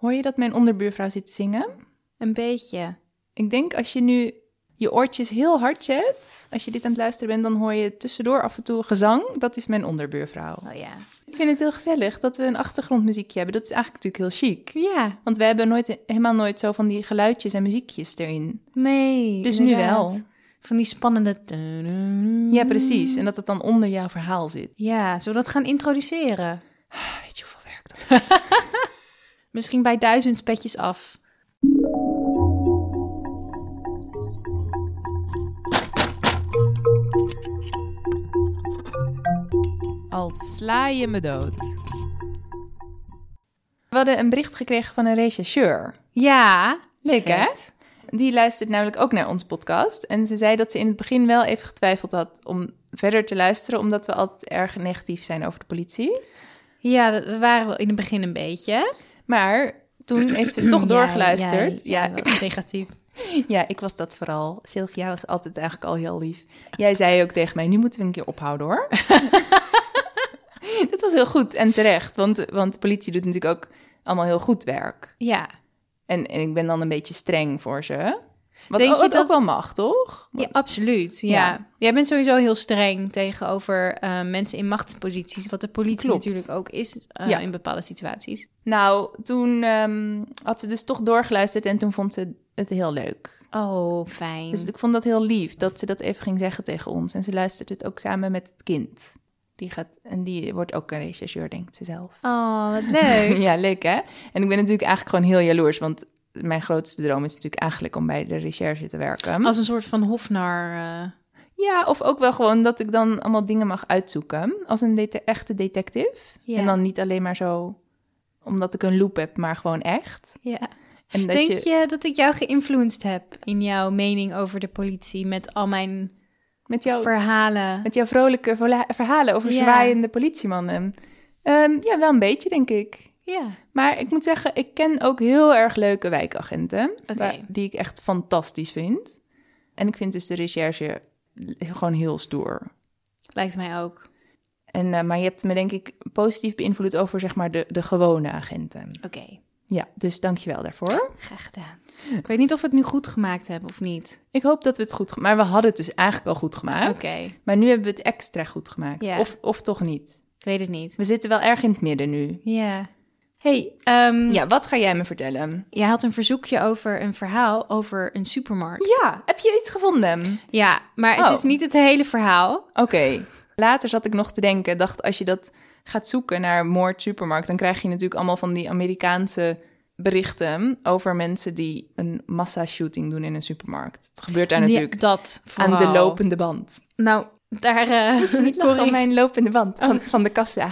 Hoor je dat mijn onderbuurvrouw zit zingen? Een beetje. Ik denk als je nu je oortjes heel hard zet, als je dit aan het luisteren bent, dan hoor je tussendoor af en toe gezang. Dat is mijn onderbuurvrouw. Oh ja. Ik vind het heel gezellig dat we een achtergrondmuziekje hebben. Dat is eigenlijk natuurlijk heel chic. Ja. Want we hebben nooit, helemaal nooit zo van die geluidjes en muziekjes erin. Nee. Dus nu wel. Van die spannende... Ja, precies. En dat het dan onder jouw verhaal zit. Ja, zullen we dat gaan introduceren? Weet je hoeveel werk dat Misschien bij duizend spetjes af. Al sla je me dood. We hadden een bericht gekregen van een rechercheur. Ja. Leuk hè? Die luistert namelijk ook naar onze podcast. En ze zei dat ze in het begin wel even getwijfeld had om verder te luisteren, omdat we altijd erg negatief zijn over de politie. Ja, dat- we waren wel in het begin een beetje. Maar toen heeft ze toch doorgeluisterd. Ja, Ja, ja, wat negatief. ja, ik was dat vooral. Sylvia was altijd eigenlijk al heel lief. Jij zei ook tegen mij, nu moeten we een keer ophouden hoor. dat was heel goed en terecht, want, want de politie doet natuurlijk ook allemaal heel goed werk. Ja. En, en ik ben dan een beetje streng voor ze. Wat, Denk je wat dat- ook wel mag, toch? ja, absoluut. Ja. Ja. Jij bent sowieso heel streng tegenover eh, mensen in machtsposities, wat de politie Klopt. natuurlijk ook is eh, Ja. in bepaalde situaties. Nou, toen ehm, had ze dus toch doorgeluisterd en toen vond ze het heel leuk. Oh, fijn. Dus ik vond dat heel lief dat ze dat even ging zeggen tegen ons. En ze luistert het ook samen met het kind. Die gaat, en die wordt ook een rechercheur, denkt ze zelf. Oh, wat leuk. ja, leuk hè? En ik ben natuurlijk eigenlijk gewoon heel jaloers, want mijn grootste droom is natuurlijk eigenlijk om bij de recherche te werken. Als een soort van hofnar. eh. Ja, of ook wel gewoon dat ik dan allemaal dingen mag uitzoeken. Als een echte detective. Ja. En dan niet alleen maar zo omdat ik een loop heb, maar gewoon echt. ja. En dat Denk je, je... dat ik jou geïnfluenced heb in jouw mening over de politie met al mijn met, jou, verhalen? met jouw vrolijke verhalen over Ja. zwaaiende politiemannen. Ehm, ja, wel een beetje, denk ik. Ja. Maar ik moet zeggen, ik ken ook heel erg leuke wijkagenten. Die ik echt fantastisch vind. En ik vind dus de recherche gewoon heel stoer. Lijkt mij ook. En, eh, maar je hebt me denk ik positief beïnvloed over zeg maar de, de gewone agenten. Oké, Ja, dus dank je wel daarvoor. graag gedaan. Ik weet niet of we het nu goed gemaakt hebben of niet. Ik hoop dat we het goed gemaakt Maar we hadden het dus eigenlijk al goed gemaakt. Oké, Maar nu hebben we het extra goed gemaakt. Ja. Of, of toch niet? ik weet het niet. We zitten wel erg in het midden nu. Ja. Hey, ehm, Ja, wat ga jij me vertellen? jij had een verzoekje over een verhaal over een supermarkt. Ja, heb je iets gevonden? Ja, maar het Oh. is niet het hele verhaal. Oké. Later zat ik nog te denken, dacht als je dat gaat zoeken naar moord supermarkt, dan krijg je natuurlijk allemaal van die Amerikaanse berichten over mensen die een massa-shooting doen in een supermarkt. Het gebeurt daar natuurlijk dat aan de lopende band. Nou, daar... eh Niet lachen om mijn lopende band van, van de kassa.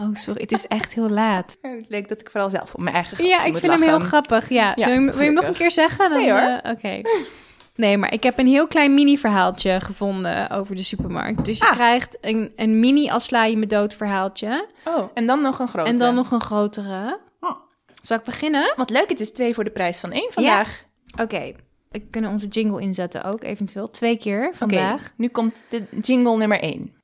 Oh, sorry, het is echt heel laat. Het leek dat ik vooral zelf op mijn eigen Ja, ik vind hem heel grappig. Ja, Ja, wil je hem nog een keer zeggen? Dan, Nee, hoor. eh, Oké. Nee, maar ik heb een heel klein mini-verhaaltje gevonden over de supermarkt. Dus je Ah. krijgt een, een mini als sla je me dood verhaaltje. Oh, en dan nog een grote. En dan nog een grotere. Oh. Zal ik beginnen? Wat leuk, het is twee voor de prijs van één vandaag. Oké. We kunnen onze jingle inzetten ook, eventueel. Twee keer Oké, vandaag. nu komt de jingle nummer één.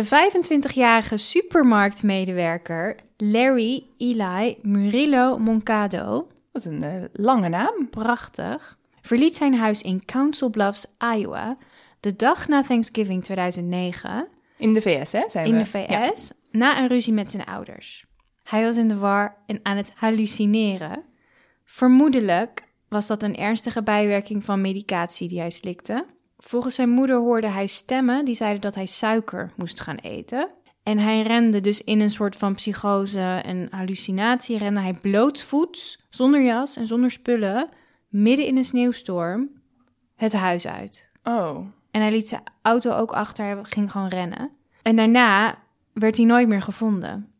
De 25-jarige supermarktmedewerker Larry Eli Murillo Moncado Wat een eh, lange naam. prachtig, verliet zijn huis in Council Bluffs, Iowa, de dag na Thanksgiving 2009 In de VS, hè? Zijn in we. de VS, Ja. na een ruzie met zijn ouders. Hij was in de war en aan het hallucineren. Vermoedelijk was dat een ernstige bijwerking van medicatie die hij slikte. Volgens zijn moeder hoorde hij stemmen die zeiden dat hij suiker moest gaan eten. En hij rende dus in een soort van psychose en hallucinatie. Rende hij blootsvoets, zonder jas en zonder spullen, midden in een sneeuwstorm, het huis uit. Oh. En hij liet zijn auto ook achter, hij ging gewoon rennen. En daarna werd hij nooit meer gevonden.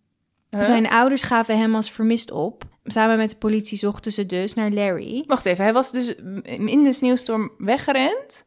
Huh? Zijn ouders gaven hem als vermist op. Samen met de politie zochten ze dus naar Larry. Wacht even, hij was dus in de sneeuwstorm weggerend?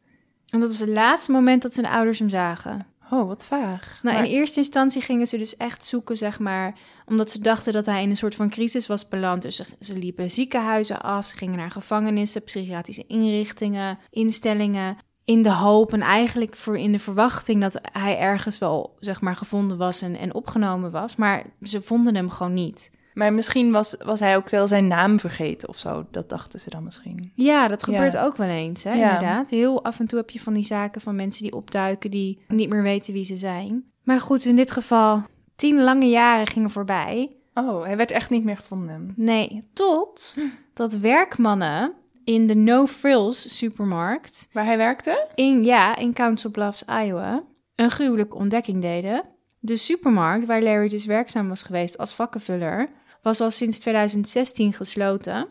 En dat was het laatste moment dat zijn ouders hem zagen. Oh, wat vaag. Nou, Maar- in eerste instantie gingen ze dus echt zoeken, zeg maar, omdat ze dachten dat hij in een soort van crisis was beland. Dus ze, ze liepen ziekenhuizen af, ze gingen naar gevangenissen, psychiatrische inrichtingen, instellingen. in de hoop en eigenlijk voor in de verwachting dat hij ergens wel zeg maar gevonden was en, en opgenomen was. Maar ze vonden hem gewoon niet. Maar misschien was, was hij ook wel zijn naam vergeten of zo. Dat dachten ze dan misschien. Ja, dat gebeurt Ja. ook wel eens, hè, Ja. inderdaad. Heel af en toe heb je van die zaken van mensen die opduiken... die niet meer weten wie ze zijn. Maar goed, in dit geval, tien lange jaren gingen voorbij. Oh, hij werd echt niet meer gevonden. Nee, tot dat werkmannen in de No Frills supermarkt... Waar hij werkte? in, ja, in Council Bluffs, Iowa... een gruwelijke ontdekking deden. De supermarkt waar Larry dus werkzaam was geweest als vakkenvuller... was al sinds 2016 gesloten...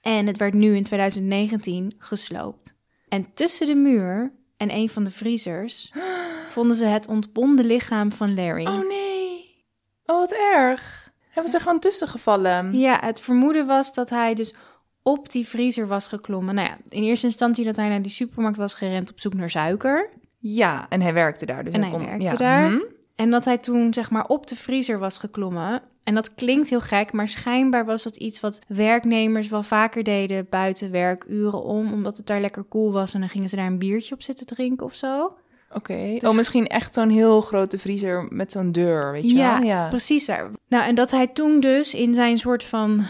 En het werd nu in 2019 gesloopt. En tussen de muur en een van de vriezers vonden ze het ontbonden lichaam van Larry. Oh nee. Oh, wat erg. Hij was er gewoon tussen gevallen. Ja, het vermoeden was dat hij dus op die vriezer was geklommen. Nou ja, in eerste instantie dat hij naar die supermarkt was gerend op zoek naar suiker. Ja, en hij werkte daar. Dus En hij kon- werkte ja. daar. Mhm. En dat hij toen zeg maar op de vriezer was geklommen. En dat klinkt heel gek, maar schijnbaar was dat iets wat werknemers wel vaker deden buiten werkuren om. Omdat het daar lekker koel was en dan gingen ze daar een biertje op zitten drinken of zo. Oké. Dus- Oh, misschien echt zo'n heel grote vriezer met zo'n deur, weet je Ja, wel? Ja. precies daar. Nou, en dat hij toen dus in zijn soort van,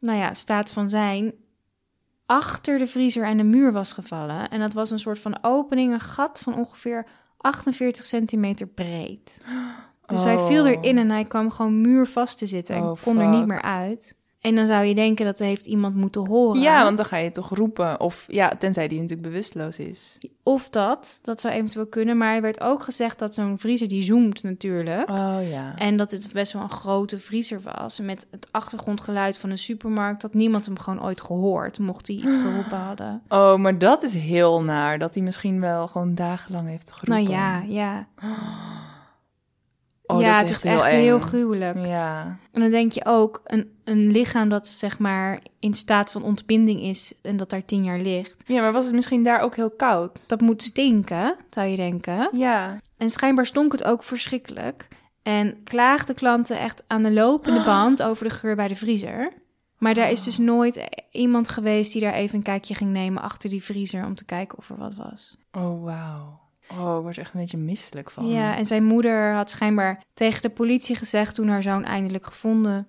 nou ja, staat van zijn, achter de vriezer en de muur was gevallen. En dat was een soort van opening, een gat van ongeveer 48 centimeter breed. Dus hij viel Oh. erin en hij kwam gewoon muurvast te zitten en Oh, kon er niet meer uit. En dan zou je denken dat heeft iemand moeten horen. Ja, want dan ga je toch roepen. Of ja, tenzij die natuurlijk bewusteloos is. Of dat, dat zou eventueel kunnen. Maar er werd ook gezegd dat zo'n vriezer die zoomt natuurlijk. Oh ja. En dat het best wel een grote vriezer was. Met het achtergrondgeluid van een supermarkt had niemand hem gewoon ooit gehoord, mocht hij iets geroepen hadden. Oh, maar dat is heel naar. Dat hij misschien wel gewoon dagenlang heeft geroepen. Nou ja, ja. Oh, ja, dat het is echt heel gruwelijk. Ja. En dan denk je ook, een, een lichaam dat zeg maar in staat van ontbinding is en dat daar tien jaar ligt, Ja, maar was het misschien daar ook heel koud? dat moet stinken, zou je denken. Ja. En schijnbaar stonk het ook verschrikkelijk. En klaagden klanten echt aan de lopende band over de geur bij de vriezer. Maar daar is dus nooit iemand geweest die daar even een kijkje ging nemen achter die vriezer om te kijken of er wat was. Oh, wauw. Oh, ik word echt een beetje misselijk van. Ja, en zijn moeder had schijnbaar tegen de politie gezegd toen haar zoon eindelijk gevonden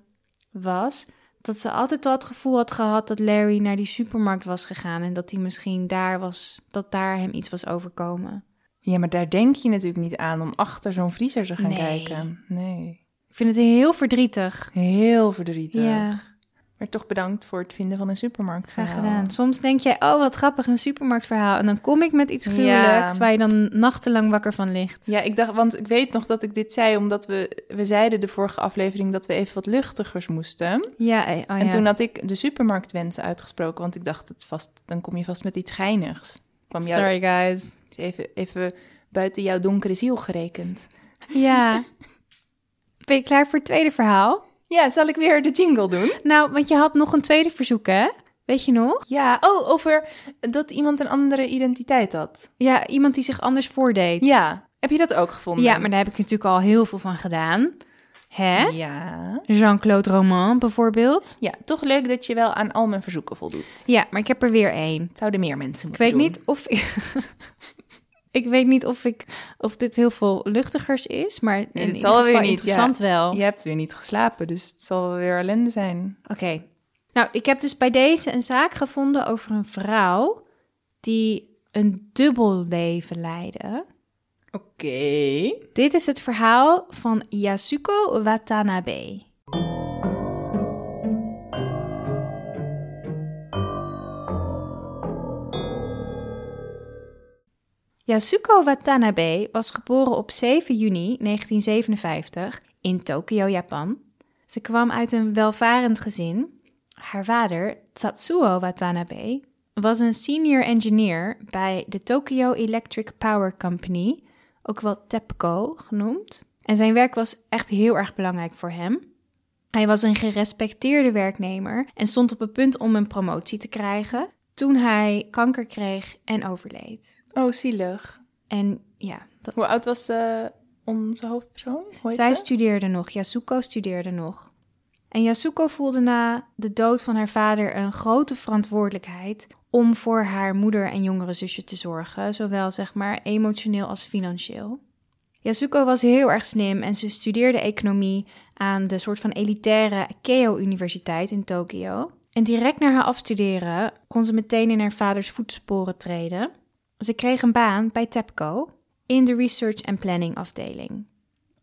was, dat ze altijd al het gevoel had gehad dat Larry naar die supermarkt was gegaan en dat hij misschien daar was, dat daar hem iets was overkomen. Ja, maar daar denk je natuurlijk niet aan om achter zo'n vriezer te gaan Nee. kijken. Nee. Ik vind het heel verdrietig. Heel verdrietig. Ja. Maar toch bedankt voor het vinden van een supermarkt. Graag gedaan. Soms denk jij, oh wat grappig, een supermarktverhaal. En dan kom ik met iets Ja. gruwelijks waar je dan nachtenlang wakker van ligt. Ja, ik dacht, want ik weet nog dat ik dit zei omdat we, we zeiden de vorige aflevering dat we even wat luchtigers moesten. Ja, eh, oh En ja. toen had ik de supermarktwensen uitgesproken, want ik dacht, het vast, dan kom je vast met iets geinigs. Kwam jou, Sorry guys. Even, even buiten jouw donkere ziel gerekend. Ja. ben je klaar voor het tweede verhaal? Ja, zal ik weer de jingle doen? Nou, want je had nog een tweede verzoek, hè? Weet je nog? Ja, oh, over dat iemand een andere identiteit had. Ja, iemand die zich anders voordeed. Ja, heb je dat ook gevonden? Ja, maar daar heb ik natuurlijk al heel veel van gedaan. Hè? Ja. Jean-Claude Roman bijvoorbeeld. Ja, toch leuk dat je wel aan al mijn verzoeken voldoet. Ja, maar ik heb er weer één. Het zouden meer mensen Ik moeten weet doen. niet of ik... weet niet of, ik, of dit heel veel luchtigers is, maar in ieder zal weer niet, interessant wel. Je hebt weer niet geslapen, dus het zal weer ellende zijn. Oké. Nou, ik heb dus bij deze een zaak gevonden over een vrouw die een dubbel leven leidde. Oké. Dit is het verhaal van Yasuko Watanabe. Yasuko Watanabe was geboren op 7 juni 1957 in Tokio, Japan. Ze kwam uit een welvarend gezin. Haar vader, Tatsuo Watanabe, was een senior engineer bij de Tokyo Electric Power Company, ook wel TEPCO genoemd. En zijn werk was echt heel erg belangrijk voor hem. Hij was een gerespecteerde werknemer en stond op het punt om een promotie te krijgen toen hij kanker kreeg en overleed. Oh, zielig. En ja, dat, Hoe oud was eh, onze hoofdpersoon? Hoe zij ze? studeerde nog, Yasuko studeerde nog. En Yasuko voelde na de dood van haar vader een grote verantwoordelijkheid om voor haar moeder en jongere zusje te zorgen, zowel zeg maar emotioneel als financieel. Yasuko was heel erg slim en ze studeerde economie aan de soort van elitaire Keio-universiteit in Tokio. En direct na haar afstuderen kon ze meteen in haar vaders voetsporen treden. Ze kreeg een baan bij TEPCO in de Research and Planning afdeling.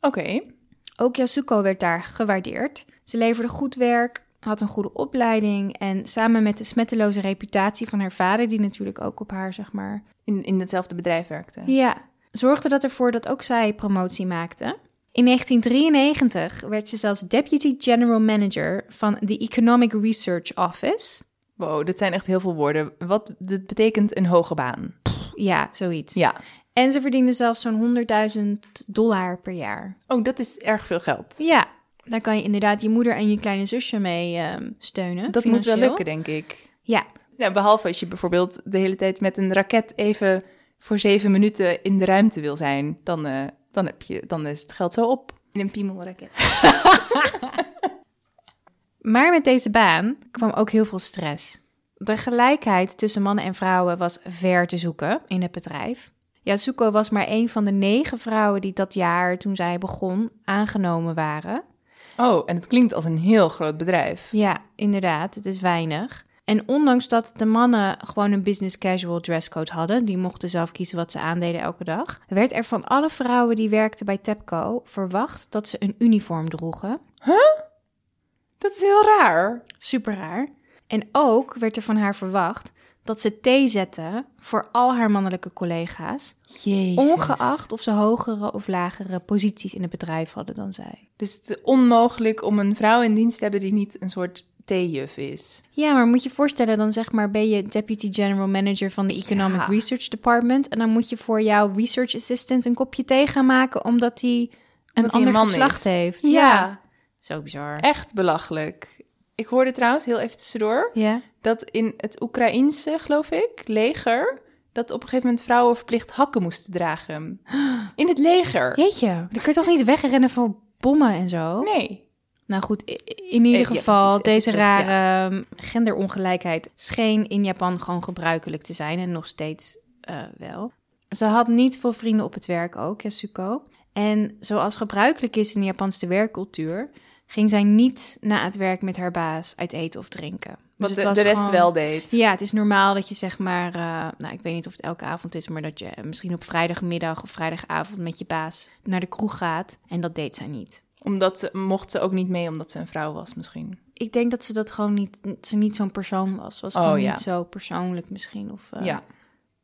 Oké. Ook Yasuko werd daar gewaardeerd. Ze leverde goed werk, had een goede opleiding en samen met de smetteloze reputatie van haar vader, die natuurlijk ook op haar, zeg maar, In, in hetzelfde bedrijf werkte. ja, zorgde dat ervoor dat ook zij promotie maakte. In 1993 werd ze zelfs Deputy General Manager van de Economic Research Office. Wow, dit zijn echt heel veel woorden. Wat dit betekent een hoge baan. Ja, zoiets. Ja. En ze verdiende zelfs zo'n 100.000 dollar per jaar. Oh, dat is erg veel geld. Ja, daar kan je inderdaad je moeder en je kleine zusje mee ehm, steunen. dat moet wel lukken, denk ik. Ja, Ja, behalve als je bijvoorbeeld de hele tijd met een raket even voor zeven minuten in de ruimte wil zijn. Dan, eh, dan, heb je, dan is het geld zo op. In een piemelraket. Maar met deze baan kwam ook heel veel stress. De gelijkheid tussen mannen en vrouwen was ver te zoeken in het bedrijf. Yasuko was maar een van de negen vrouwen die dat jaar, toen zij begon, aangenomen waren. Oh, en het klinkt als een heel groot bedrijf. Ja, inderdaad, het is weinig. En ondanks dat de mannen gewoon een business casual dresscode hadden, die mochten zelf kiezen wat ze aandeden elke dag, werd er van alle vrouwen die werkten bij TEPCO verwacht dat ze een uniform droegen. Dat is heel raar. Super raar. En ook werd er van haar verwacht dat ze thee zette voor al haar mannelijke collega's, Jezus. ongeacht of ze hogere of lagere posities in het bedrijf hadden dan zij. Dus het is onmogelijk om een vrouw in dienst te hebben die niet een soort theejuf is. Ja, maar moet je je voorstellen, dan zeg maar ben je Deputy General Manager van de Economic Ja. Research Department en dan moet je voor jouw research assistant een kopje thee gaan maken omdat hij een ander man geslacht is. heeft. Ja. Zo bizar. Echt belachelijk. Ik hoorde trouwens, heel even tussendoor, Ja. dat in het Oekraïense, geloof ik, leger, dat op een gegeven moment vrouwen verplicht hakken moesten dragen. In het leger. Jeetje, dan kun je toch niet wegrennen voor bommen en zo? Nee. Nou goed, in ieder Eh, geval, precies, deze rare ehm, genderongelijkheid scheen in Japan gewoon gebruikelijk te zijn en nog steeds eh, wel. Ze had niet veel vrienden op het werk ook, Yasuko. En zoals gebruikelijk is in de Japanse werkcultuur, ging zij niet na het werk met haar baas uit eten of drinken. Dus Wat de, de rest gewoon- wel deed. Ja, het is normaal dat je zeg maar, eh, nou ik weet niet of het elke avond is, maar dat je misschien op vrijdagmiddag of vrijdagavond met je baas naar de kroeg gaat. En dat deed zij niet. Omdat ze, mocht ze ook niet mee omdat ze een vrouw was misschien. Ik denk dat ze dat gewoon niet, ze niet zo'n persoon was. Was Oh, gewoon ja. niet zo persoonlijk misschien. Of, eh, ja.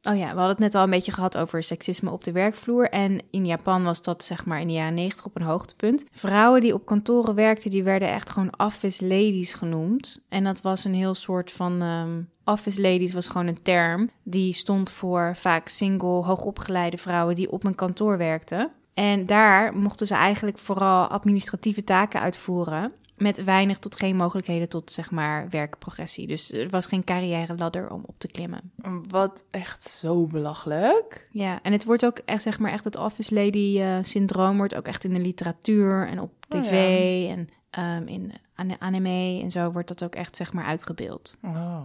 Oh ja, we hadden het net al een beetje gehad over seksisme op de werkvloer. En in Japan was dat zeg maar in de jaren 90 op een hoogtepunt. Vrouwen die op kantoren werkten, die werden echt gewoon office ladies genoemd. En dat was een heel soort van... ehm, office ladies was gewoon een term. Die stond voor vaak single, hoogopgeleide vrouwen die op een kantoor werkten. En daar mochten ze eigenlijk vooral administratieve taken uitvoeren. Met weinig tot geen mogelijkheden tot zeg maar werkprogressie. Dus er was geen carrière ladder om op te klimmen. Wat echt zo belachelijk. Ja, en het wordt ook echt, zeg maar, echt het office lady eh, syndroom wordt ook echt in de literatuur en op Oh, tv en ehm, in an- anime en zo wordt dat ook echt, zeg maar, uitgebeeld. Oh,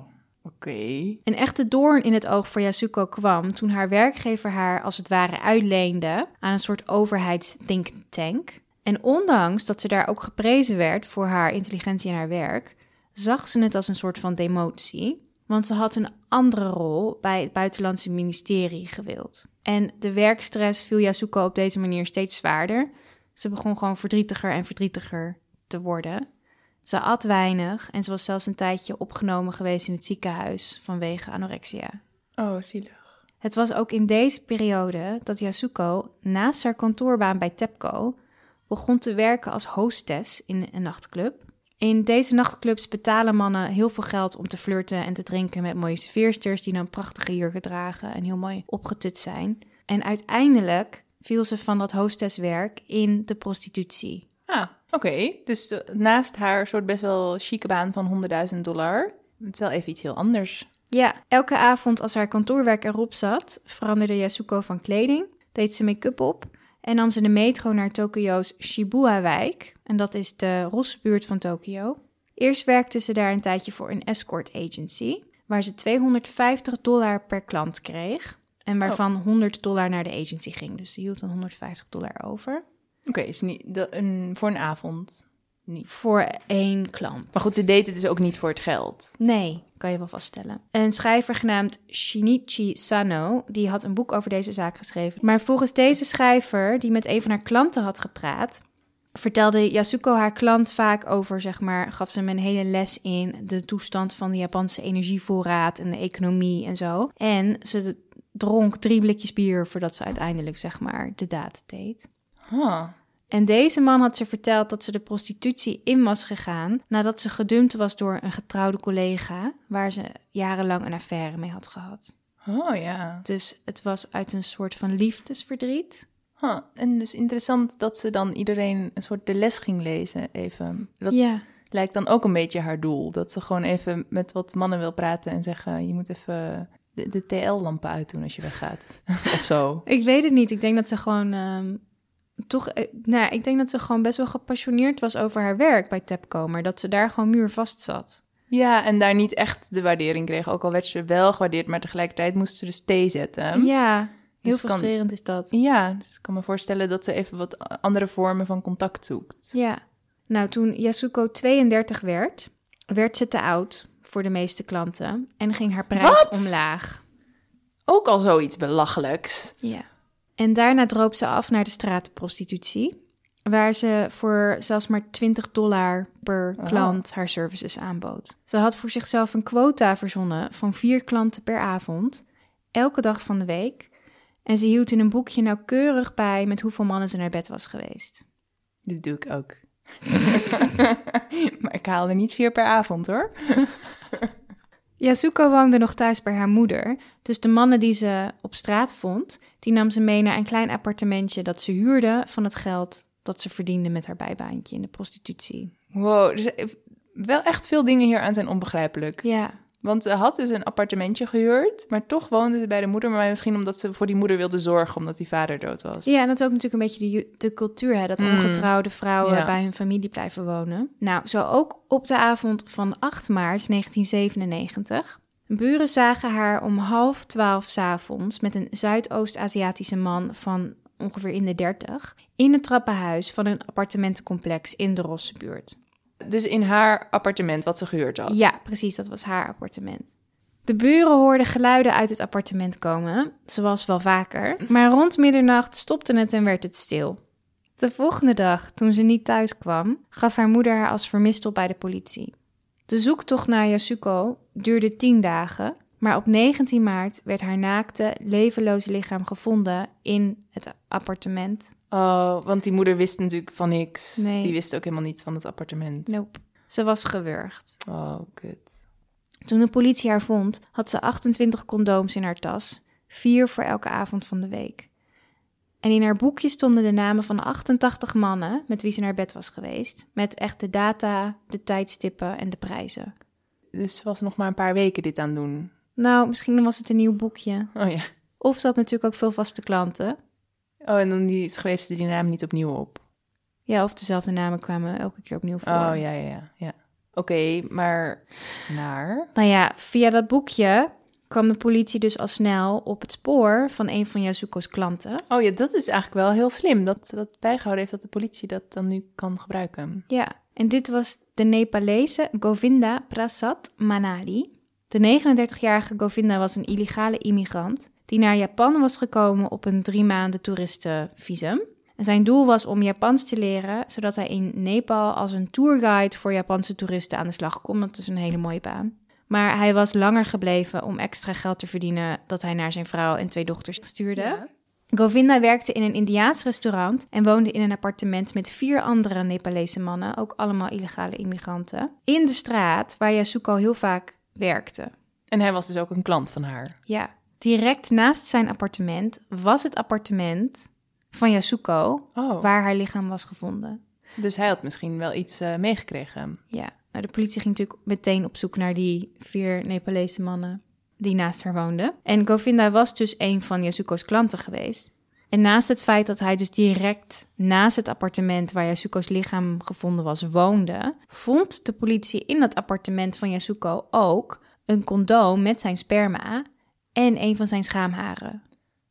oké. Een echte doorn in het oog voor Yasuko kwam toen haar werkgever haar als het ware uitleende aan een soort overheids-think tank. En ondanks dat ze daar ook geprezen werd voor haar intelligentie en haar werk, zag ze het als een soort van demotie. Want ze had een andere rol bij het buitenlandse ministerie gewild. En de werkstress viel Yasuko op deze manier steeds zwaarder. Ze begon gewoon verdrietiger en verdrietiger te worden. Ze at weinig en ze was zelfs een tijdje opgenomen geweest in het ziekenhuis vanwege anorexia. Oh, zielig. Het was ook in deze periode dat Yasuko naast haar kantoorbaan bij TEPCO begon te werken als hostess in een nachtclub. In deze nachtclubs betalen mannen heel veel geld om te flirten en te drinken met mooie serveersters die dan prachtige jurken dragen en heel mooi opgetut zijn. En uiteindelijk viel ze van dat hostesswerk in de prostitutie. Ah, oké. Dus eh, naast haar soort best wel chique baan van 100.000 dollar, het is wel even iets heel anders. Ja, elke avond als haar kantoorwerk erop zat, veranderde Yasuko van kleding, deed ze make-up op en nam ze de metro naar Tokio's Shibuya-wijk. En dat is de rosse buurt van Tokio. Eerst werkte ze daar een tijdje voor een escort agency, waar ze 250 dollar per klant kreeg. En waarvan Oh. 100 dollar naar de agency ging. Dus ze hield dan 150 dollar over. Oké, is niet dat, een, voor een avond niet. Voor één klant. Maar goed, ze deed het dus ook niet voor het geld. Nee, kan je wel vaststellen. Een schrijver genaamd Shinichi Sano, die had een boek over deze zaak geschreven. Maar volgens deze schrijver, die met een van haar klanten had gepraat, vertelde Yasuko haar klant vaak over, zeg maar, gaf ze hem een hele les in de toestand van de Japanse energievoorraad en de economie en zo. En ze dronk drie blikjes bier voordat ze uiteindelijk, zeg maar, de daad deed. Huh. En deze man had ze verteld dat ze de prostitutie in was gegaan nadat ze gedumpt was door een getrouwde collega waar ze jarenlang een affaire mee had gehad. Oh ja. Dus het was uit een soort van liefdesverdriet. Huh. En dus interessant dat ze dan iedereen een soort de les ging lezen even. Dat Ja, lijkt dan ook een beetje haar doel. Dat ze gewoon even met wat mannen wil praten en zeggen... je moet even de, de TL-lampen uitdoen als je weggaat. of zo. ik weet het niet. Ik denk dat ze gewoon ehm, toch, eh, nou, ik denk dat ze gewoon best wel gepassioneerd was over haar werk bij Tapco, maar dat ze daar gewoon muurvast zat. Ja, en daar niet echt de waardering kreeg. Ook al werd ze wel gewaardeerd, maar tegelijkertijd moest ze dus thee zetten. Ja, heel Dus kan- frustrerend is dat. Ja, dus ik kan me voorstellen dat ze even wat andere vormen van contact zoekt. Ja. Nou, toen Yasuko 32 werd, werd ze te oud voor de meeste klanten en ging haar prijs Wat? omlaag. Ook al zoiets belachelijks. Ja. En daarna droop ze af naar de straatprostitutie, waar ze voor zelfs maar 20 dollar per Oh. klant haar services aanbood. Ze had voor zichzelf een quota verzonnen van vier klanten per avond, elke dag van de week. En ze hield in een boekje nauwkeurig bij met hoeveel mannen ze naar bed was geweest. Dit doe ik ook. maar ik haal er niet vier per avond hoor. Yasuko woonde nog thuis bij haar moeder, dus de mannen die ze op straat vond, die nam ze mee naar een klein appartementje dat ze huurde van het geld dat ze verdiende met haar bijbaantje in de prostitutie. Wow, dus wel echt veel dingen hier aan zijn onbegrijpelijk. Ja, Want ze had dus een appartementje gehuurd, maar toch woonde ze bij de moeder. Maar misschien omdat ze voor die moeder wilde zorgen, omdat die vader dood was. ja en dat is ook natuurlijk een beetje de, cultuur, hè, dat Mm. ongetrouwde vrouwen Ja. bij hun familie blijven wonen. Nou, zo ook op de avond van 8 maart 1997. Buren zagen haar om half twaalf 's avonds met een Zuidoost-Aziatische man van ongeveer in de 30 in het trappenhuis van een appartementencomplex in de Rossenbuurt. Dus in haar appartement wat ze gehuurd had. Ja, precies, dat was haar appartement. De buren hoorden geluiden uit het appartement komen, zoals wel vaker. Maar rond middernacht stopte het en werd het stil. De volgende dag, toen ze niet thuis kwam, gaf haar moeder haar als vermist op bij de politie. De zoektocht naar Yasuko duurde tien dagen, maar op 19 maart werd haar naakte, levenloze lichaam gevonden in het appartement. Oh, want die moeder wist natuurlijk van niks. Nee. Die wist ook helemaal niet van het appartement. Nope. Ze was gewurgd. Oh, kut. Toen de politie haar vond, had ze 28 condooms in haar tas, vier voor elke avond van de week. En in haar boekje stonden de namen van 88 mannen met wie ze naar bed was geweest, met echt de data, de tijdstippen en de prijzen. Dus ze was nog maar een paar weken dit aan doen. Nou, misschien was het een nieuw boekje. Oh ja. Of ze had natuurlijk ook veel vaste klanten. Oh, en dan die, schreef ze die naam niet opnieuw op. Ja, of dezelfde namen kwamen elke keer opnieuw voor. Oh, ja, ja, ja. ja. Oké, maar naar... Nou ja, via dat boekje kwam de politie dus al snel op het spoor van een van Yasuko's klanten. Oh ja, dat is eigenlijk wel heel slim. Dat ze dat bijgehouden heeft, dat de politie dat dan nu kan gebruiken. Ja, en dit was de Nepalese Govinda Prasad Manali. De 39-jarige Govinda was een illegale immigrant die naar Japan was gekomen op een drie maanden toeristenvisum. En zijn doel was om Japans te leren, zodat hij in Nepal als een tourguide voor Japanse toeristen aan de slag kon. Dat is een hele mooie baan. Maar hij was langer gebleven om extra geld te verdienen dat hij naar zijn vrouw en twee dochters stuurde. Govinda werkte in een Indiaas restaurant en woonde in een appartement met vier andere Nepalese mannen, ook allemaal illegale immigranten, in de straat waar Yasuko heel vaak werkte. En hij was dus ook een klant van haar. Ja, direct naast zijn appartement was het appartement van Yasuko, Oh, waar haar lichaam was gevonden. dus hij had misschien wel iets eh, meegekregen. Ja, nou, de politie ging natuurlijk meteen op zoek naar die vier Nepalese mannen die naast haar woonden. En Govinda was dus een van Yasuko's klanten geweest. En naast het feit dat hij dus direct naast het appartement waar Yasuko's lichaam gevonden was woonde, vond de politie in dat appartement van Yasuko ook een condoom met zijn sperma en een van zijn schaamharen.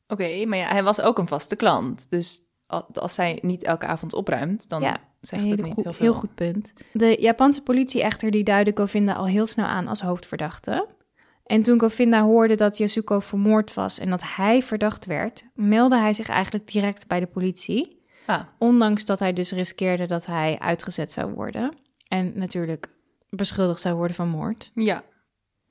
Oké, maar ja, hij was ook een vaste klant. Dus al- als zij niet elke avond opruimt, dan Ja, zegt het niet goed- heel veel. heel goed punt. De Japanse politie echter die duidde Govinda al heel snel aan als hoofdverdachte. En toen Govinda hoorde dat Yasuko vermoord was en dat hij verdacht werd, meldde hij zich eigenlijk direct bij de politie. Ah, Ondanks dat hij dus riskeerde dat hij uitgezet zou worden. En natuurlijk beschuldigd zou worden van moord. ja.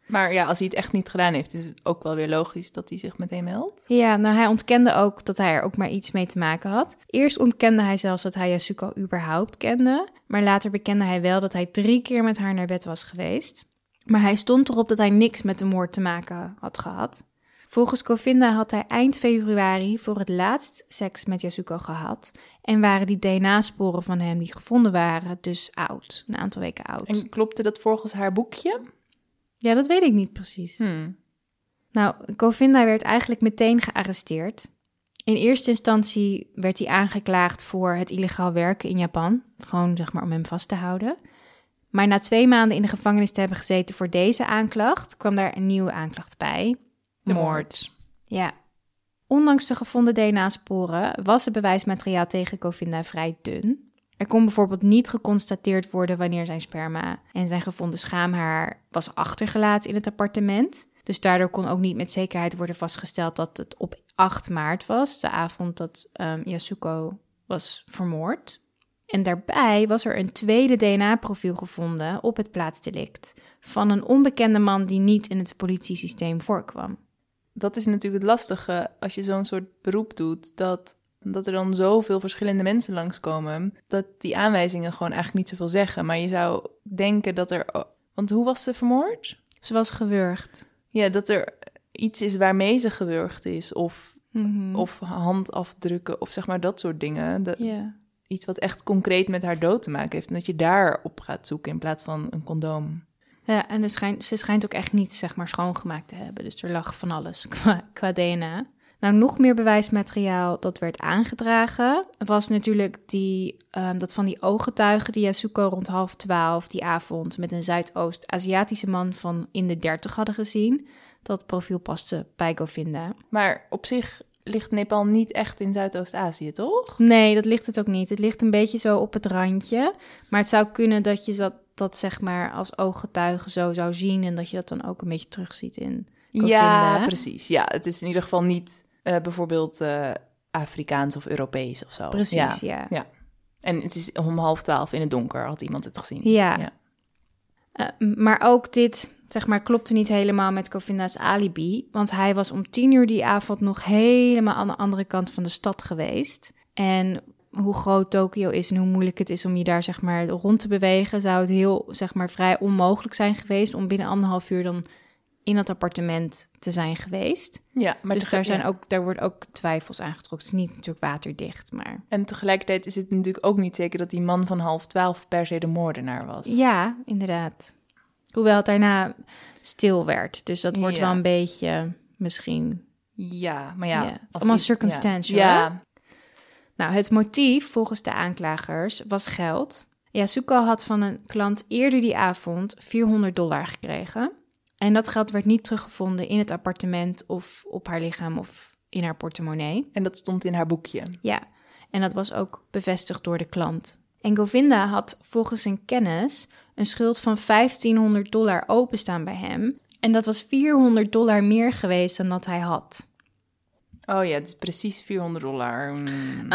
Maar ja, als hij het echt niet gedaan heeft, is het ook wel weer logisch dat hij zich meteen meldt. Ja, nou hij ontkende ook dat hij er ook maar iets mee te maken had. Eerst ontkende hij zelfs dat hij Yasuko überhaupt kende. Maar later bekende hij wel dat hij drie keer met haar naar bed was geweest. Maar hij stond erop dat hij niks met de moord te maken had gehad. Volgens Govinda had hij eind februari voor het laatst seks met Yasuko gehad. En waren die DNA-sporen van hem die gevonden waren dus oud. Een aantal weken oud. En klopte dat volgens haar boekje? Ja, dat weet ik niet precies. Hmm. Nou, Govinda werd eigenlijk meteen gearresteerd. In eerste instantie werd hij aangeklaagd voor het illegaal werken in Japan. Gewoon zeg maar om hem vast te houden. Maar na twee maanden in de gevangenis te hebben gezeten voor deze aanklacht, kwam daar een nieuwe aanklacht bij. De moord. Ja. Ondanks de gevonden DNA-sporen was het bewijsmateriaal tegen Govinda vrij dun. Er kon bijvoorbeeld niet geconstateerd worden wanneer zijn sperma en zijn gevonden schaamhaar was achtergelaten in het appartement. Dus daardoor kon ook niet met zekerheid worden vastgesteld dat het op 8 maart was, de avond dat ehm, Yasuko was vermoord. En daarbij was er een tweede DNA-profiel gevonden op het plaatsdelict van een onbekende man die niet in het politiesysteem voorkwam. Dat is natuurlijk het lastige als je zo'n soort beroep doet, dat, dat er dan zoveel verschillende mensen langskomen, dat die aanwijzingen gewoon eigenlijk niet zoveel zeggen. Maar je zou denken dat er... Want hoe was ze vermoord? Ze was gewurgd. Ja, dat er iets is waarmee ze gewurgd is, of, Mhm. of handafdrukken, of zeg maar dat soort dingen. Dat. Iets wat echt concreet met haar dood te maken heeft. En dat je daarop gaat zoeken in plaats van een condoom. ja, en schijnt, ze schijnt ook echt niet zeg maar schoongemaakt te hebben. Dus er lag van alles qua, qua DNA. Nou, nog meer bewijsmateriaal dat werd aangedragen was natuurlijk die, ehm, dat van die ooggetuigen die Yasuko rond half twaalf die avond met een Zuidoost-Aziatische man van in de dertig hadden gezien. Dat profiel paste bij Govinda. Maar op zich ligt Nepal niet echt in Zuidoost-Azië, toch? Nee, dat ligt het ook niet. Het ligt een beetje zo op het randje. Maar het zou kunnen dat je dat, dat zeg maar als ooggetuige zo zou zien... en dat je dat dan ook een beetje terugziet in Govinda. Ja, precies. Ja, het is in ieder geval niet eh, bijvoorbeeld eh, Afrikaans of Europees of zo. Precies, Ja. ja. En het is om half twaalf in het donker, had iemand het gezien. Ja. Eh, maar ook dit, zeg maar, klopte niet helemaal met Govinda's alibi. Want hij was om tien uur die avond nog helemaal aan de andere kant van de stad geweest. En hoe groot Tokio is en hoe moeilijk het is om je daar, zeg maar, rond te bewegen... zou het heel, zeg maar, vrij onmogelijk zijn geweest... om binnen anderhalf uur dan in dat appartement te zijn geweest. Ja, maar dus daar, zijn ja. ook, daar wordt ook twijfels aangetrokken. Het is niet natuurlijk waterdicht, maar... En tegelijkertijd is het natuurlijk ook niet zeker dat die man van half twaalf per se de moordenaar was. Ja, inderdaad. Hoewel het daarna stil werd. Dus dat wordt Ja. wel een beetje misschien. Ja, maar ja. Allemaal i- circumstantial, Ja, ja. Nou, het motief volgens de aanklagers was geld. Yasuko had van een klant eerder die avond 400 dollar gekregen. En dat geld werd niet teruggevonden in het appartement of op haar lichaam of in haar portemonnee. En dat stond in haar boekje. Ja, en dat was ook bevestigd door de klant. En Govinda had volgens zijn kennis een schuld van 1500 dollar openstaan bij hem. En dat was 400 dollar meer geweest dan dat hij had. Oh ja, het is precies 400 dollar. Mm.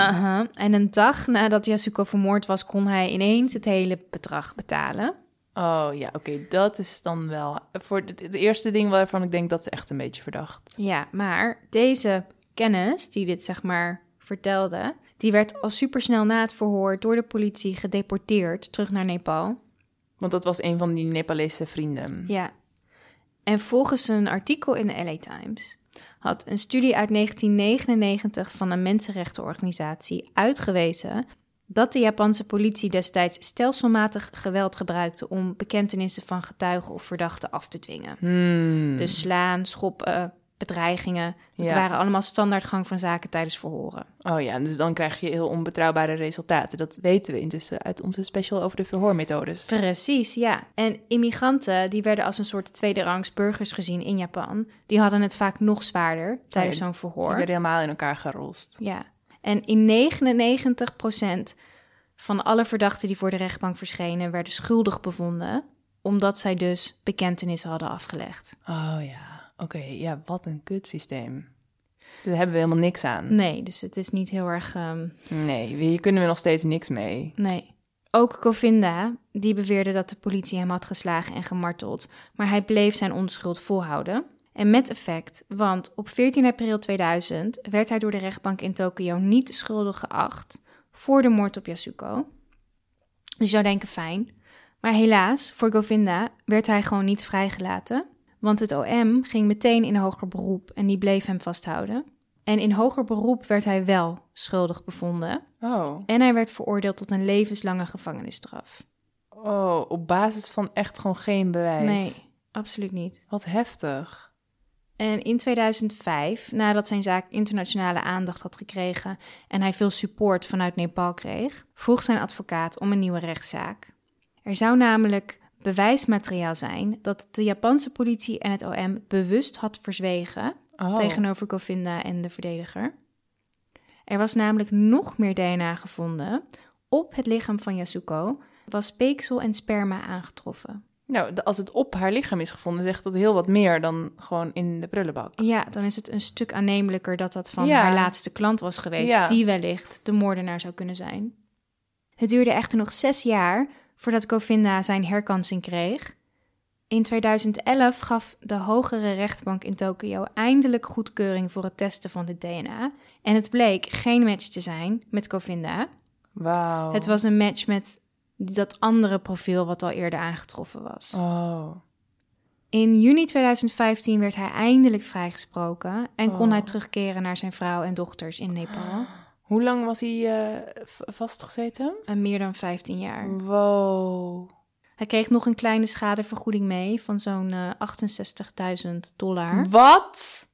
En een dag nadat Yasuko vermoord was, kon hij ineens het hele bedrag betalen. Oh ja, oké, dat is dan wel... Voor het, het eerste ding waarvan ik denk dat is echt een beetje verdacht. Ja, maar deze kennis, die dit zeg maar vertelde, die werd al supersnel na het verhoor door de politie gedeporteerd terug naar Nepal. Want dat was een van die Nepalese vrienden. Ja. En volgens een artikel in de LA Times had een studie uit 1999 van een mensenrechtenorganisatie uitgewezen dat de Japanse politie destijds stelselmatig geweld gebruikte om bekentenissen van getuigen of verdachten af te dwingen. Hmm. Dus slaan, schoppen, bedreigingen. Het Ja. waren allemaal standaardgang van zaken tijdens verhoren. Oh ja, dus dan krijg je heel onbetrouwbare resultaten. Dat weten we intussen uit onze special over de verhoormethodes. Precies, ja. En immigranten, die werden als een soort tweederangs burgers gezien in Japan. Die hadden het vaak nog zwaarder tijdens Ja, zo'n Die verhoor. werden helemaal in elkaar gerost. Ja. En in 99% van alle verdachten die voor de rechtbank verschenen, werden schuldig bevonden, omdat zij dus bekentenissen hadden afgelegd. Oh ja, oké. Ja, wat een kutsysteem. Daar hebben we helemaal niks aan. Nee, dus het is niet heel erg. ehm, Nee, hier kunnen we nog steeds niks mee. nee. Ook Govinda, die beweerde dat de politie hem had geslagen en gemarteld, maar hij bleef zijn onschuld volhouden. En met effect, want op 14 april 2000 werd hij door de rechtbank in Tokio niet schuldig geacht voor de moord op Yasuko. Dus je zou denken, fijn. Maar helaas, voor Govinda werd hij gewoon niet vrijgelaten, want het OM ging meteen in hoger beroep en die bleef hem vasthouden. En in hoger beroep werd hij wel schuldig bevonden Oh. en hij werd veroordeeld tot een levenslange gevangenisstraf. Oh, op basis van echt gewoon geen bewijs. Nee, absoluut niet. Wat heftig. En in 2005, nadat zijn zaak internationale aandacht had gekregen en hij veel support vanuit Nepal kreeg, vroeg zijn advocaat om een nieuwe rechtszaak. Er zou namelijk bewijsmateriaal zijn dat de Japanse politie en het OM bewust had verzwegen Oh. tegenover Govinda en de verdediger. Er was namelijk nog meer DNA gevonden. Op het lichaam van Yasuko was speeksel en sperma aangetroffen. Nou, de- als het op haar lichaam is gevonden, zegt dat heel wat meer dan gewoon in de prullenbak. Ja, dan is het een stuk aannemelijker dat dat van Ja. haar laatste klant was geweest, Ja. die wellicht de moordenaar zou kunnen zijn. Het duurde echter nog zes jaar voordat Govinda zijn herkansing kreeg. In 2011 gaf de hogere rechtbank in Tokio eindelijk goedkeuring voor het testen van dit DNA. En het bleek geen match te zijn met Govinda. Wauw. Het was een match met dat andere profiel wat al eerder aangetroffen was. Oh. In juni 2015 werd hij eindelijk vrijgesproken en kon Oh. hij terugkeren naar zijn vrouw en dochters in Nepal. Hoe lang was hij eh, vastgezeten? En meer dan 15 jaar. Wow. Hij kreeg nog een kleine schadevergoeding mee van zo'n eh, 68.000 dollar. Wat?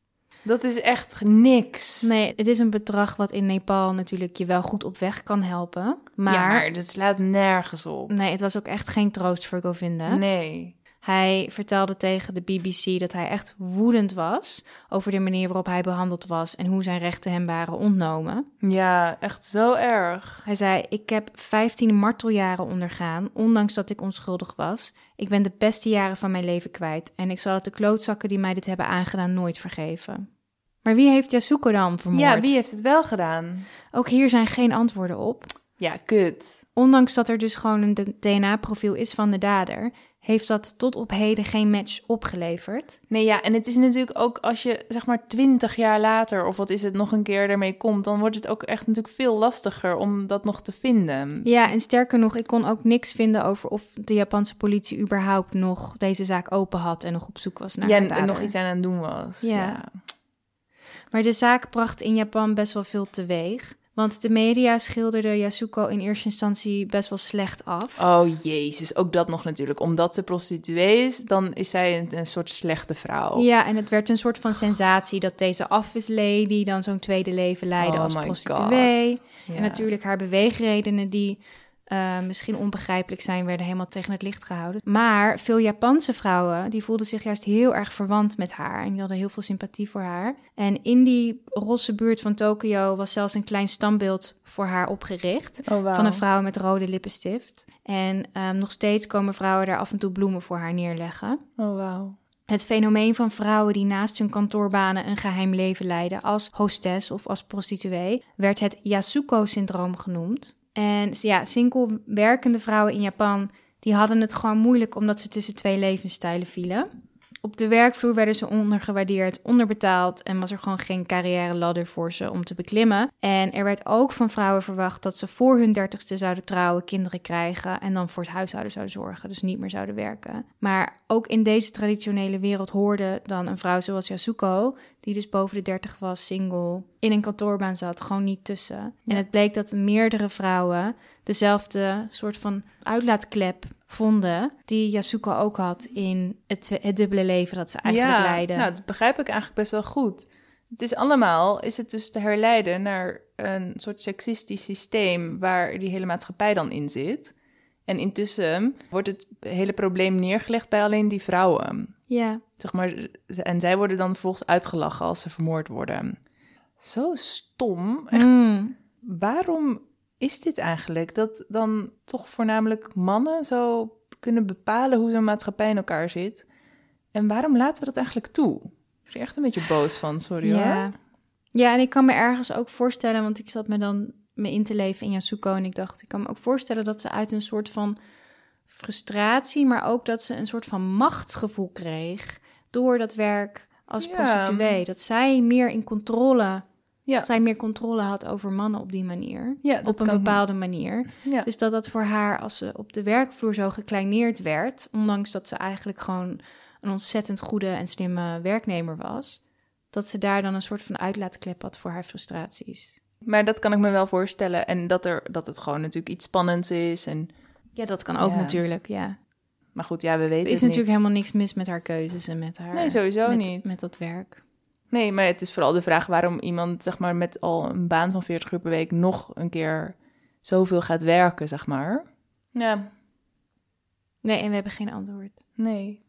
Dat is echt niks. Nee, het is een bedrag wat in Nepal natuurlijk je wel goed op weg kan helpen. Maar, Ja, maar dat slaat nergens op. nee, het was ook echt geen troost voor Govinda. Nee. Hij vertelde tegen de BBC dat hij echt woedend was over de manier waarop hij behandeld was en hoe zijn rechten hem waren ontnomen. Ja, echt zo erg. Hij zei: Ik heb 15 marteljaren ondergaan, ondanks dat ik onschuldig was. Ik ben de beste jaren van mijn leven kwijt en ik zal het de klootzakken die mij dit hebben aangedaan nooit vergeven. Maar wie heeft Yasuko dan vermoord? Ja, wie heeft het wel gedaan? Ook hier zijn geen antwoorden op. Ja, kut. Ondanks dat er dus gewoon een DNA-profiel is van de dader, heeft dat tot op heden geen match opgeleverd. Nee, ja, en het is natuurlijk ook als je zeg maar twintig jaar later of wat is het nog een keer ermee komt, dan wordt het ook echt natuurlijk veel lastiger om dat nog te vinden. Ja, en sterker nog, ik kon ook niks vinden over of de Japanse politie überhaupt nog deze zaak open had en nog op zoek was naar ja, en nog iets aan het doen was. Ja. Ja. Maar de zaak bracht in Japan best wel veel teweeg. Want de media schilderden Yasuko in eerste instantie best wel slecht af. Oh jezus, ook dat nog natuurlijk. Omdat ze prostituee is, dan is zij een, een soort slechte vrouw. Ja, en het werd een soort van sensatie dat deze office lady dan zo'n tweede leven leidde Oh als prostituee. Ja. En natuurlijk haar beweegredenen die eh, misschien onbegrijpelijk zijn, werden helemaal tegen het licht gehouden. Maar veel Japanse vrouwen, die voelden zich juist heel erg verwant met haar. En die hadden heel veel sympathie voor haar. En in die rosse buurt van Tokio was zelfs een klein standbeeld voor haar opgericht. Oh. Van een vrouw met rode lippenstift. En ehm, nog steeds komen vrouwen daar af en toe bloemen voor haar neerleggen. Oh, wauw. Het fenomeen van vrouwen die naast hun kantoorbanen een geheim leven leiden als hostess of als prostituee werd het Yasuko-syndroom genoemd. En ja, single werkende vrouwen in Japan die hadden het gewoon moeilijk omdat ze tussen twee levensstijlen vielen. Op de werkvloer werden ze ondergewaardeerd, onderbetaald en was er gewoon geen carrière ladder voor ze om te beklimmen. En er werd ook van vrouwen verwacht dat ze voor hun dertigste zouden trouwen, kinderen krijgen en dan voor het huishouden zouden zorgen, dus niet meer zouden werken. Maar ook in deze traditionele wereld hoorde dan een vrouw zoals Yasuko, die dus boven de dertig was, single, in een kantoorbaan zat, gewoon niet tussen. En het bleek dat meerdere vrouwen dezelfde soort van uitlaatklep vonden die Yasuko ook had in het, dubbele leven dat ze eigenlijk leidde. nou, dat begrijp ik eigenlijk best wel goed. Het is allemaal, is het dus te herleiden naar een soort seksistisch systeem waar die hele maatschappij dan in zit. En intussen wordt het hele probleem neergelegd bij alleen die vrouwen. ja. Zeg maar, en zij worden dan vervolgens uitgelachen als ze vermoord worden. Zo stom. Echt, Mm. waarom is dit eigenlijk? Dat dan toch voornamelijk mannen zo kunnen bepalen hoe zo'n maatschappij in elkaar zit. En waarom laten we dat eigenlijk toe? Ik ben er echt een beetje boos van, sorry Ja. hoor. ja, en ik kan me ergens ook voorstellen, want ik zat me dan me in te leven in Yasuko en ik dacht, ik kan me ook voorstellen dat ze uit een soort van frustratie, maar ook dat ze een soort van machtsgevoel kreeg door dat werk als Ja. prostituee. Dat zij meer in controle, Ja. zij meer controle had over mannen op die manier. Ja, op een bepaalde manier. Ja. Dus dat dat voor haar, als ze op de werkvloer zo gekleineerd werd, ondanks dat ze eigenlijk gewoon een ontzettend goede en slimme werknemer was, dat ze daar dan een soort van uitlaatklep had voor haar frustraties. Maar dat kan ik me wel voorstellen. En dat, er, dat het gewoon natuurlijk iets spannends is. En, Ja, dat kan ook Ja. natuurlijk, ja. maar goed, ja, we weten Er is het natuurlijk niet. helemaal niks mis met haar keuzes en met haar... Nee, sowieso met, niet. Met dat werk. Nee, maar het is vooral de vraag waarom iemand zeg maar, met al een baan van 40 uur per week nog een keer zoveel gaat werken, zeg maar. Ja, Nee, en we hebben geen antwoord. nee.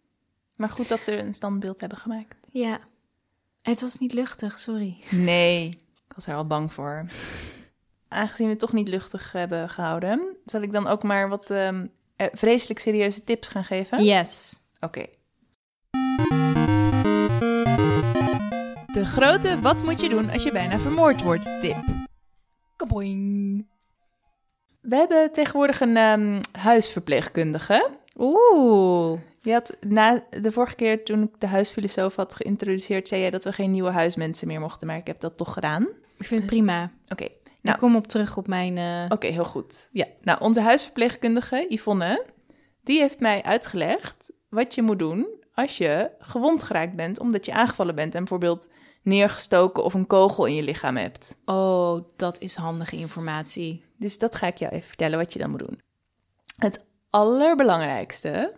Maar goed dat ze een standbeeld hebben gemaakt. Ja. Het was niet luchtig, sorry. Nee, ik was er al bang voor. Aangezien we het toch niet luchtig hebben gehouden, zal ik dan ook maar wat ehm, eh, vreselijk serieuze tips gaan geven? Yes. Oké. De grote wat moet je doen als je bijna vermoord wordt tip. Kaboing. We hebben tegenwoordig een ehm, huisverpleegkundige. Oeh. Je had na de vorige keer toen ik de huisfilosoof had geïntroduceerd, zei jij dat we geen nieuwe huismensen meer mochten, maar ik heb dat toch gedaan. Ik vind het prima. Oké, Nou. Ik kom op terug op mijn... eh, Oké, heel goed. Ja, nou, onze huisverpleegkundige, Yvonne, die heeft mij uitgelegd wat je moet doen als je gewond geraakt bent omdat je aangevallen bent en bijvoorbeeld neergestoken of een kogel in je lichaam hebt. Oh, dat is handige informatie. Dus dat ga ik jou even vertellen wat je dan moet doen. Het allerbelangrijkste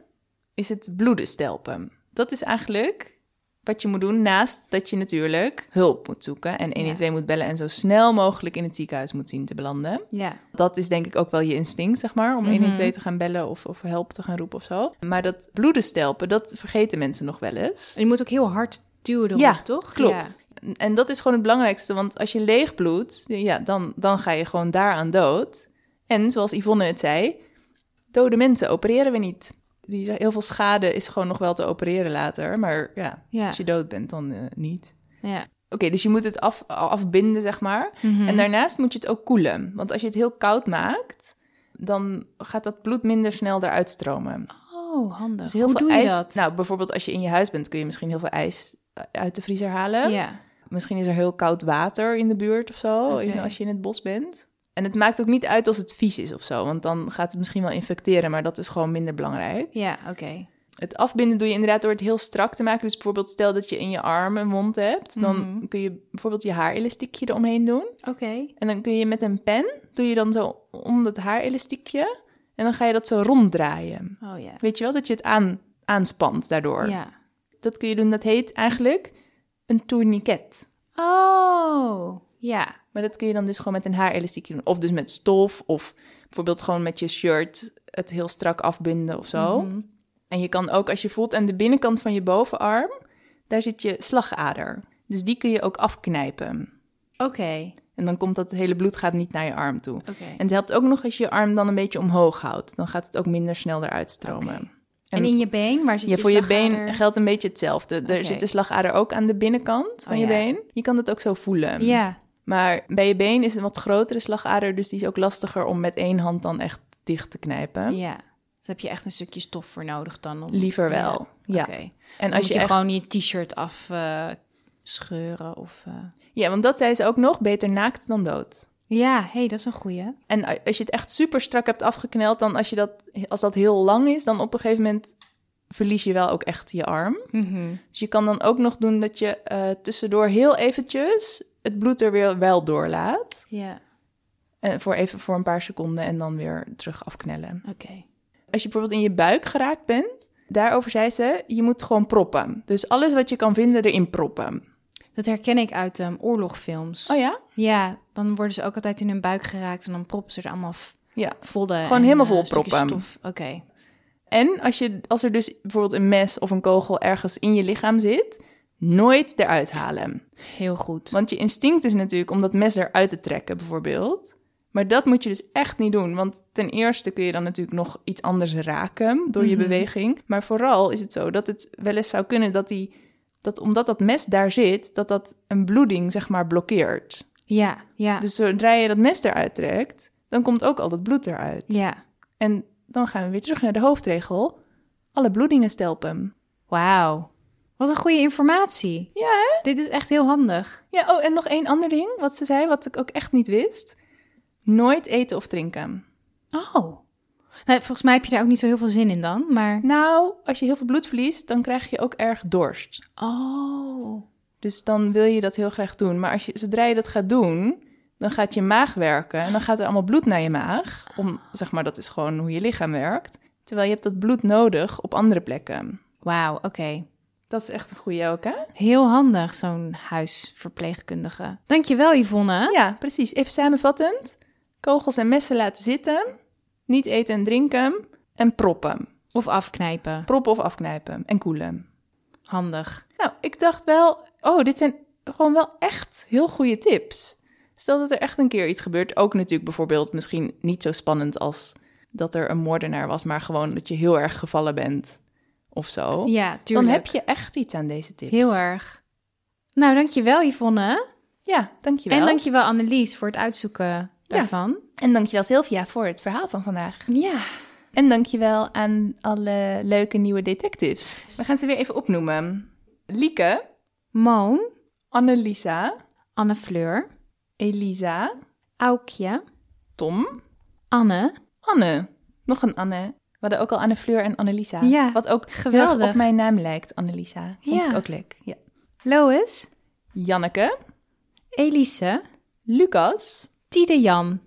is het bloeden stelpen. Dat is eigenlijk wat je moet doen naast dat je natuurlijk hulp moet zoeken en 112 moet bellen en zo snel mogelijk in het ziekenhuis moet zien te belanden. Ja. Dat is denk ik ook wel je instinct, zeg maar, om Mhm. 112 te gaan bellen of, of hulp te gaan roepen of zo. Maar dat bloeden stelpen, dat vergeten mensen nog wel eens. En je moet ook heel hard duwen erop, Ja, toch? Klopt. En dat is gewoon het belangrijkste, want als je leeg bloedt, ja, dan, dan ga je gewoon daaraan dood. En zoals Yvonne het zei, dode mensen opereren we niet. Die, heel veel schade is gewoon nog wel te opereren later, maar ja, Ja. als je dood bent, dan eh, niet. Ja. Oké, dus je moet het af, afbinden, zeg maar. Mhm. En daarnaast moet je het ook koelen. Want als je het heel koud maakt, dan gaat dat bloed minder snel eruit stromen. Oh, handig. Dus heel Hoe veel doe je ijs. dat? Nou, bijvoorbeeld als je in je huis bent, kun je misschien heel veel ijs uit de vriezer halen. ja. Misschien is er heel koud water in de buurt of zo, in- als je in het bos bent. En het maakt ook niet uit als het vies is of zo, want dan gaat het misschien wel infecteren, maar dat is gewoon minder belangrijk. Ja, oké. Het afbinden doe je inderdaad door het heel strak te maken. Dus bijvoorbeeld stel dat je in je arm een wond hebt, dan Mhm. kun je bijvoorbeeld je haarelastiekje eromheen doen. Oké. En dan kun je met een pen, doe je dan zo om dat haarelastiekje en dan ga je dat zo ronddraaien. Oh ja. Weet je wel, dat je het aan, aanspant daardoor. Ja. Dat kun je doen, dat heet eigenlijk een tourniquet. Oh, ja. Maar dat kun je dan dus gewoon met een haarelastiekje doen. Of dus met stof, of bijvoorbeeld gewoon met je shirt het heel strak afbinden of zo. Mhm. En je kan ook, als je voelt aan de binnenkant van je bovenarm, daar zit je slagader. Dus die kun je ook afknijpen. Oké. En dan komt dat hele bloed gaat niet naar je arm toe. Oké. En het helpt ook nog als je je arm dan een beetje omhoog houdt. Dan gaat het ook minder snel eruit stromen. En in je been, waar zit Ja, je voor je been geldt een beetje hetzelfde. Er zit de slagader ook aan de binnenkant van Oh, je ja. been. Je kan dat ook zo voelen. Ja. Maar bij je been is een wat grotere slagader, dus die is ook lastiger om met één hand dan echt dicht te knijpen. Ja. Dus heb je echt een stukje stof voor nodig dan? Om... Liever wel. Ja. Oké. En En als je, je echt... gewoon je t-shirt af scheuren of... eh. Ja, want dat zei ze ook nog, beter naakt dan dood. Ja, hé, hey, dat is een goeie. En als je het echt super strak hebt afgekneld, dan als, je dat, als dat heel lang is, dan op een gegeven moment verlies je wel ook echt je arm. Mhm. Dus je kan dan ook nog doen dat je eh, tussendoor heel eventjes het bloed er weer wel doorlaat. Ja, En voor even voor een paar seconden en dan weer terug afknellen. oké. Als je bijvoorbeeld in je buik geraakt bent, daarover zei ze, je moet gewoon proppen. Dus alles wat je kan vinden erin proppen. Dat herken ik uit um, oorlogfilms. Oh ja? Ja, dan worden ze ook altijd in hun buik geraakt en dan proppen ze er allemaal Ja. Gewoon en, helemaal eh, vol proppen. Oké. En als, je, als er dus bijvoorbeeld een mes of een kogel ergens in je lichaam zit, nooit eruit halen. Heel goed. Want je instinct is natuurlijk om dat mes eruit te trekken, bijvoorbeeld. Maar dat moet je dus echt niet doen. Want ten eerste kun je dan natuurlijk nog iets anders raken door je Mhm. beweging. Maar vooral is het zo dat het wel eens zou kunnen dat die. Dat omdat dat mes daar zit, dat dat een bloeding zeg maar blokkeert. Ja, ja, Dus zodra je dat mes eruit trekt, dan komt ook al dat bloed eruit. ja. En dan gaan we weer terug naar de hoofdregel. Alle bloedingen stelpen. Wauw. Wat een goede informatie. Ja, hè? Dit is echt heel handig. Ja, oh, en nog één ander ding wat ze zei, wat ik ook echt niet wist. Nooit eten of drinken. Oh. Nou, volgens mij heb je daar ook niet zo heel veel zin in dan, maar... Nou, als je heel veel bloed verliest, dan krijg je ook erg dorst. Oh. Dus dan wil je dat heel graag doen. Maar als je, zodra je dat gaat doen, dan gaat je maag werken. En dan gaat er allemaal bloed naar je maag. Om, zeg maar, dat is gewoon hoe je lichaam werkt. Terwijl je hebt dat bloed nodig op andere plekken. Wauw, oké. Dat is echt een goeie ook, hè? Heel handig, zo'n huisverpleegkundige. Dankjewel, Yvonne. Ja, precies. Even samenvattend. Kogels en messen laten zitten. Niet eten en drinken. En proppen. Of afknijpen. Proppen of afknijpen. En koelen. Handig. Nou, ik dacht wel... Oh, dit zijn gewoon wel echt heel goede tips. Stel dat er echt een keer iets gebeurt. Ook natuurlijk bijvoorbeeld misschien niet zo spannend als dat er een moordenaar was. Maar gewoon dat je heel erg gevallen bent of zo. Ja, Dan tuurlijk. heb je echt iets aan deze tips. Heel erg. Nou, dankjewel, Yvonne. Ja, dankjewel. En dankjewel, Annelies, voor het uitzoeken daarvan. en dankjewel Sylvia voor het verhaal van vandaag. Ja. En dankjewel aan alle leuke nieuwe detectives. We gaan ze weer even opnoemen. Lieke, Moon, Annelisa, Anne Fleur, Elisa, Aukje, Tom, Anne. Anne. Nog een Anne. We hadden ook al Anne Fleur en Annelisa. Ja, Wat ook geweldig. op mijn naam lijkt, Annelisa. Vond Ja. ik ook leuk. Ja. Lois, Janneke, Elise, Lucas. Tide Jan.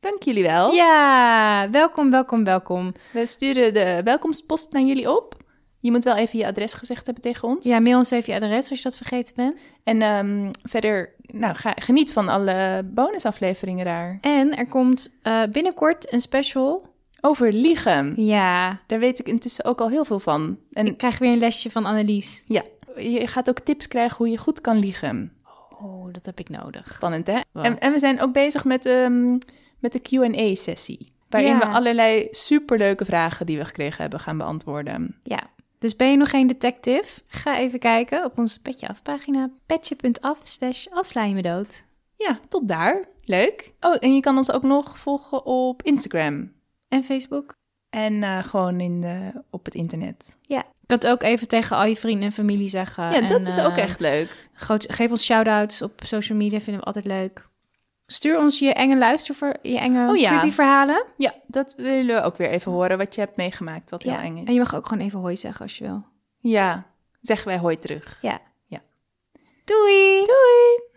Dank jullie wel. Ja, welkom, welkom, welkom. We sturen de welkomstpost naar jullie op. Je moet wel even je adres gezegd hebben tegen ons. Ja, mail ons even je adres als je dat vergeten bent. En ehm, verder, nou, ga, geniet van alle bonusafleveringen daar. En er komt eh, binnenkort een special. Over liegen. Ja, Daar weet ik intussen ook al heel veel van. En ik krijg weer een lesje van Annelies. ja, je gaat ook tips krijgen hoe je goed kan liegen. Oh, dat heb ik nodig. Spannend, hè? Wow. En, en we zijn ook bezig met, ehm, met de Q&A-sessie. Waarin Ja. we allerlei superleuke vragen die we gekregen hebben gaan beantwoorden. Ja, dus ben je nog geen detective? Ga even kijken op onze Petje Af pagina. petje.af slash als me dood. Ja, tot daar. Leuk. Oh, en je kan ons ook nog volgen op Instagram. En Facebook? En eh, gewoon in de, op het internet. Ja. Het ook even tegen al je vrienden en familie zeggen. Ja, dat is eh, ook echt leuk. Geef ons shout-outs op social media, vinden we altijd leuk. Stuur ons je enge luister, je enge Oh ja. verhalen. Ja, dat willen we ook weer even horen. Wat je hebt meegemaakt, wat heel eng is. En je mag ook gewoon even hoi zeggen als je wil. Ja, zeggen wij hoi terug. Ja. Ja. Doei! Doei!